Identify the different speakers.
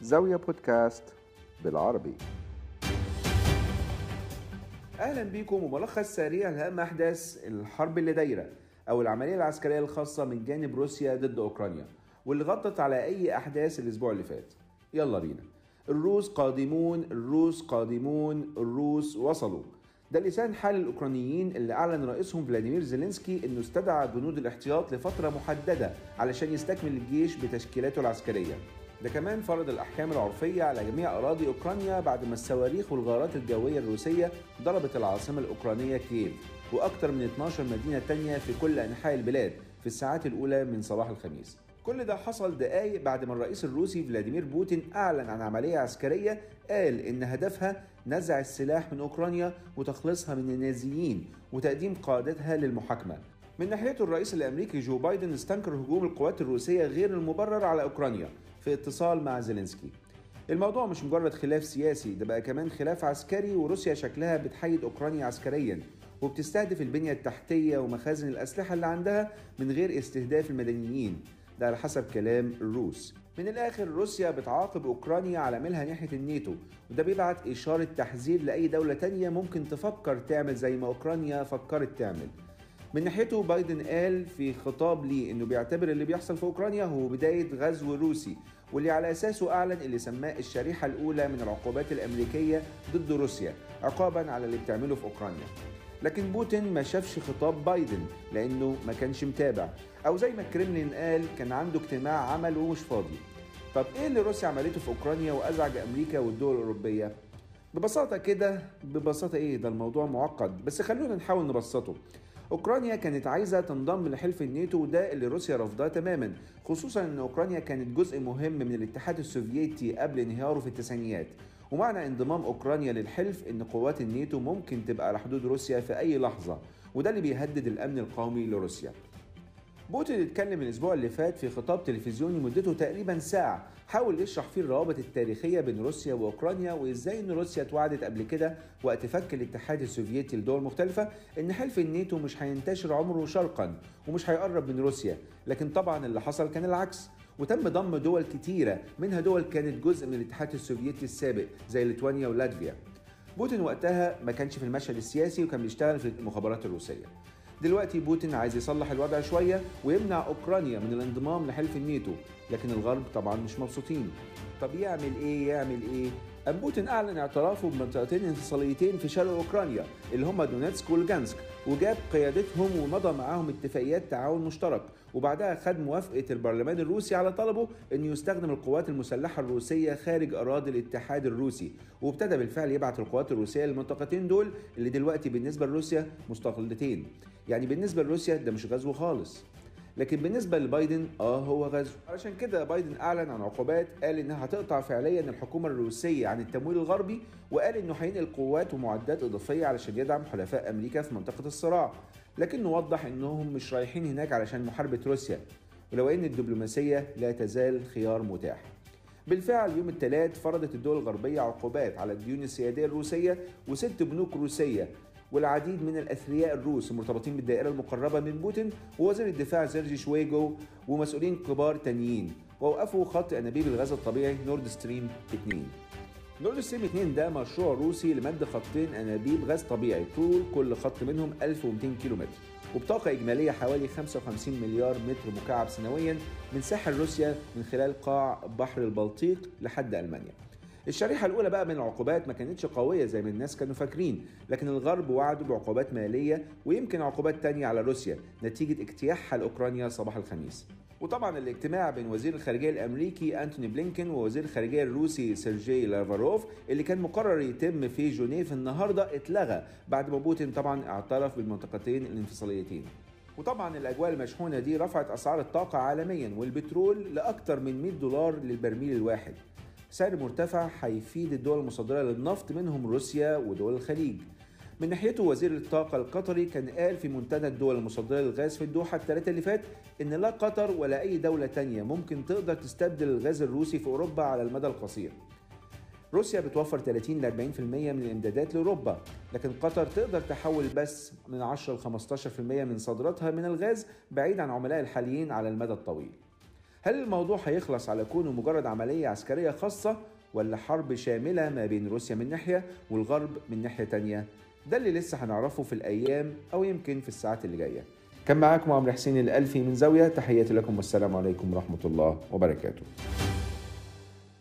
Speaker 1: زاوية بودكاست بالعربي.
Speaker 2: أهلا بيكم وملخص سريع لاهم أحداث الحرب اللي دايرة أو العملية العسكرية الخاصة من جانب روسيا ضد أوكرانيا واللي غطت على أي أحداث الأسبوع اللي فات. يلا بينا. الروس قادمون الروس قادمون الروس وصلوا. ده لسان حال الأوكرانيين اللي أعلن رئيسهم فلاديمير زيلينسكي إنه استدعى جنود الاحتياط لفترة محددة علشان يستكمل الجيش بتشكيلاته العسكرية. ده كمان فرض الأحكام العرفية على جميع أراضي أوكرانيا بعد ما الصواريخ والغارات الجوية الروسية ضربت العاصمة الأوكرانية كييف وأكثر من 12 مدينة تانية في كل أنحاء البلاد في الساعات الأولى من صباح الخميس. كل ده حصل دقايق بعد ما الرئيس الروسي فلاديمير بوتين أعلن عن عملية عسكرية قال إن هدفها نزع السلاح من أوكرانيا وتخليصها من النازيين وتقديم قادتها للمحاكمة. من ناحيته الرئيس الأمريكي جو بايدن استنكر هجوم القوات الروسية غير المبرر على أوكرانيا في اتصال مع زيلينسكي. الموضوع مش مجرد خلاف سياسي ده بقى كمان خلاف عسكري وروسيا شكلها بتحيد أوكرانيا عسكريا وبتستهدف البنية التحتية ومخازن الأسلحة اللي عندها من غير استهداف المدنيين. ده على حسب كلام الروس من الآخر روسيا بتعاقب أوكرانيا على ميلها ناحية الناتو وده بيبعت إشارة تحذير لأي دولة تانية ممكن تفكر تعمل زي ما أوكرانيا فكرت تعمل. من ناحيته بايدن قال في خطاب ليه إنه بيعتبر اللي بيحصل في أوكرانيا هو بداية غزو روسي واللي على أساسه أعلن اللي سماه الشريحة الأولى من العقوبات الأمريكية ضد روسيا عقابا على اللي بتعمله في أوكرانيا. لكن بوتين ما شافش خطاب بايدن لأنه ما كانش متابع أو زي ما الكريملين قال كان عنده اجتماع عمل ومش فاضي. طب إيه اللي روسيا عملته في أوكرانيا وأزعج أمريكا والدول الأوروبية؟ ببساطة كده ببساطة إيه؟ ده الموضوع معقد بس خلونا نحاول نبسطه. أوكرانيا كانت عايزة تنضم لحلف الناتو وده اللي روسيا رفضاه تماما خصوصا إن أوكرانيا كانت جزء مهم من الاتحاد السوفيتي قبل انهياره في التسعينيات. ومعنى انضمام أوكرانيا للحلف إن قوات الناتو ممكن تبقى على حدود روسيا في أي لحظة وده اللي بيهدد الأمن القومي لروسيا. بوتين اتكلم الأسبوع اللي فات في خطاب تلفزيوني مدته تقريبا ساعة. حاول يشرح فيه الروابط التاريخية بين روسيا وأوكرانيا وإزاي إن روسيا اتوعدت قبل كده وقت فك الاتحاد السوفيتي لدول مختلفة إن حلف الناتو مش هينتشر عمره شرقا ومش هيقرب من روسيا. لكن طبعا اللي حصل كان العكس. وتم ضم دول كتيرة منها دول كانت جزء من الاتحاد السوفيتي السابق زي ليتوانيا ولاتفيا. بوتين وقتها ما كانش في المشهد السياسي وكان بيشتغل في المخابرات الروسية. دلوقتي بوتين عايز يصلح الوضع شوية ويمنع أوكرانيا من الانضمام لحلف الناتو لكن الغرب طبعا مش مبسوطين. طب يعمل إيه؟ يعمل إيه؟ أم بوتين أعلن اعترافه بمنطقتين انفصاليتين في شرق أوكرانيا اللي هم دونيتسك ولوجانسك وجاب قيادتهم ومضى معاهم اتفاقيات تعاون مشترك. وبعدها خد موافقة البرلمان الروسي على طلبه أن يستخدم القوات المسلحة الروسية خارج أراضي الاتحاد الروسي. وابتدى بالفعل يبعث القوات الروسية للمنطقتين دول اللي دلوقتي بالنسبة لروسيا مستقلتين. يعني بالنسبة لروسيا ده مش غزو خالص. لكن بالنسبة لبايدن آه هو غزو. علشان كده بايدن أعلن عن عقوبات قال إنها هتقطع فعليا الحكومة الروسية عن التمويل الغربي وقال إنه هينقل قوات ومعدات إضافية علشان يدعم حلفاء أمريكا في منطقة الصراع. لكنه وضح إنهم مش رايحين هناك علشان محاربة روسيا ولو إن الدبلوماسية لا تزال خيار متاح. بالفعل يوم الثلاث فرضت الدول الغربية عقوبات على الديون السيادية الروسية وست بنوك روسية والعديد من الأثرياء الروس المرتبطين بالدائرة المقربة من بوتين ووزير الدفاع سيرجي شويجو ومسؤولين كبار تانيين. ووقفوا خط أنابيب الغاز الطبيعي نورد ستريم 2 نورد ستريم 2 ده مشروع روسي لمد خطين أنابيب غاز طبيعي طول كل خط منهم 1200 كيلومتر. وبطاقة إجمالية حوالي 55 مليار متر مكعب سنويا من ساحل روسيا من خلال قاع بحر البلطيق لحد ألمانيا. الشريحة الأولى بقى من العقوبات ما كانتش قوية زي ما الناس كانوا فاكرين لكن الغرب وعدوا بعقوبات مالية ويمكن عقوبات تانية على روسيا نتيجة اجتياحها لأوكرانيا صباح الخميس. وطبعا الاجتماع بين وزير الخارجية الأمريكي أنتوني بلينكن ووزير الخارجية الروسي سيرجي لافاروف اللي كان مقرر يتم في جنيف النهارده اتلغى بعد ما بوتين طبعا اعترف بالمنطقتين الانفصاليتين. وطبعا الأجواء المشحونة دي رفعت أسعار الطاقة عالميا والبترول لأكثر من 100 دولار للبرميل الواحد. سعر مرتفع هيفيد الدول المصدرة للنفط منهم روسيا ودول الخليج من ناحيته وزير الطاقة القطري كان قال في منتدى الدول المصدرة للغاز في الدوحة الثلاثة اللي فات إن لا قطر ولا أي دولة تانية ممكن تقدر تستبدل الغاز الروسي في أوروبا على المدى القصير. روسيا بتوفر 30 ل 40% من الإمدادات لأوروبا، لكن قطر تقدر تحول بس من 10 ل 15% من صادراتها من الغاز بعيد عن عملائها الحاليين على المدى الطويل. هل الموضوع هيخلص على كونه مجرد عملية عسكرية خاصة ولا حرب شاملة ما بين روسيا من ناحية والغرب من ناحية تانية؟ ده اللي لسه هنعرفه في الأيام أو يمكن في الساعات اللي جاية. كان معاكم عمرو حسين الألفي من زاوية تحياتي لكم والسلام عليكم ورحمة الله وبركاته.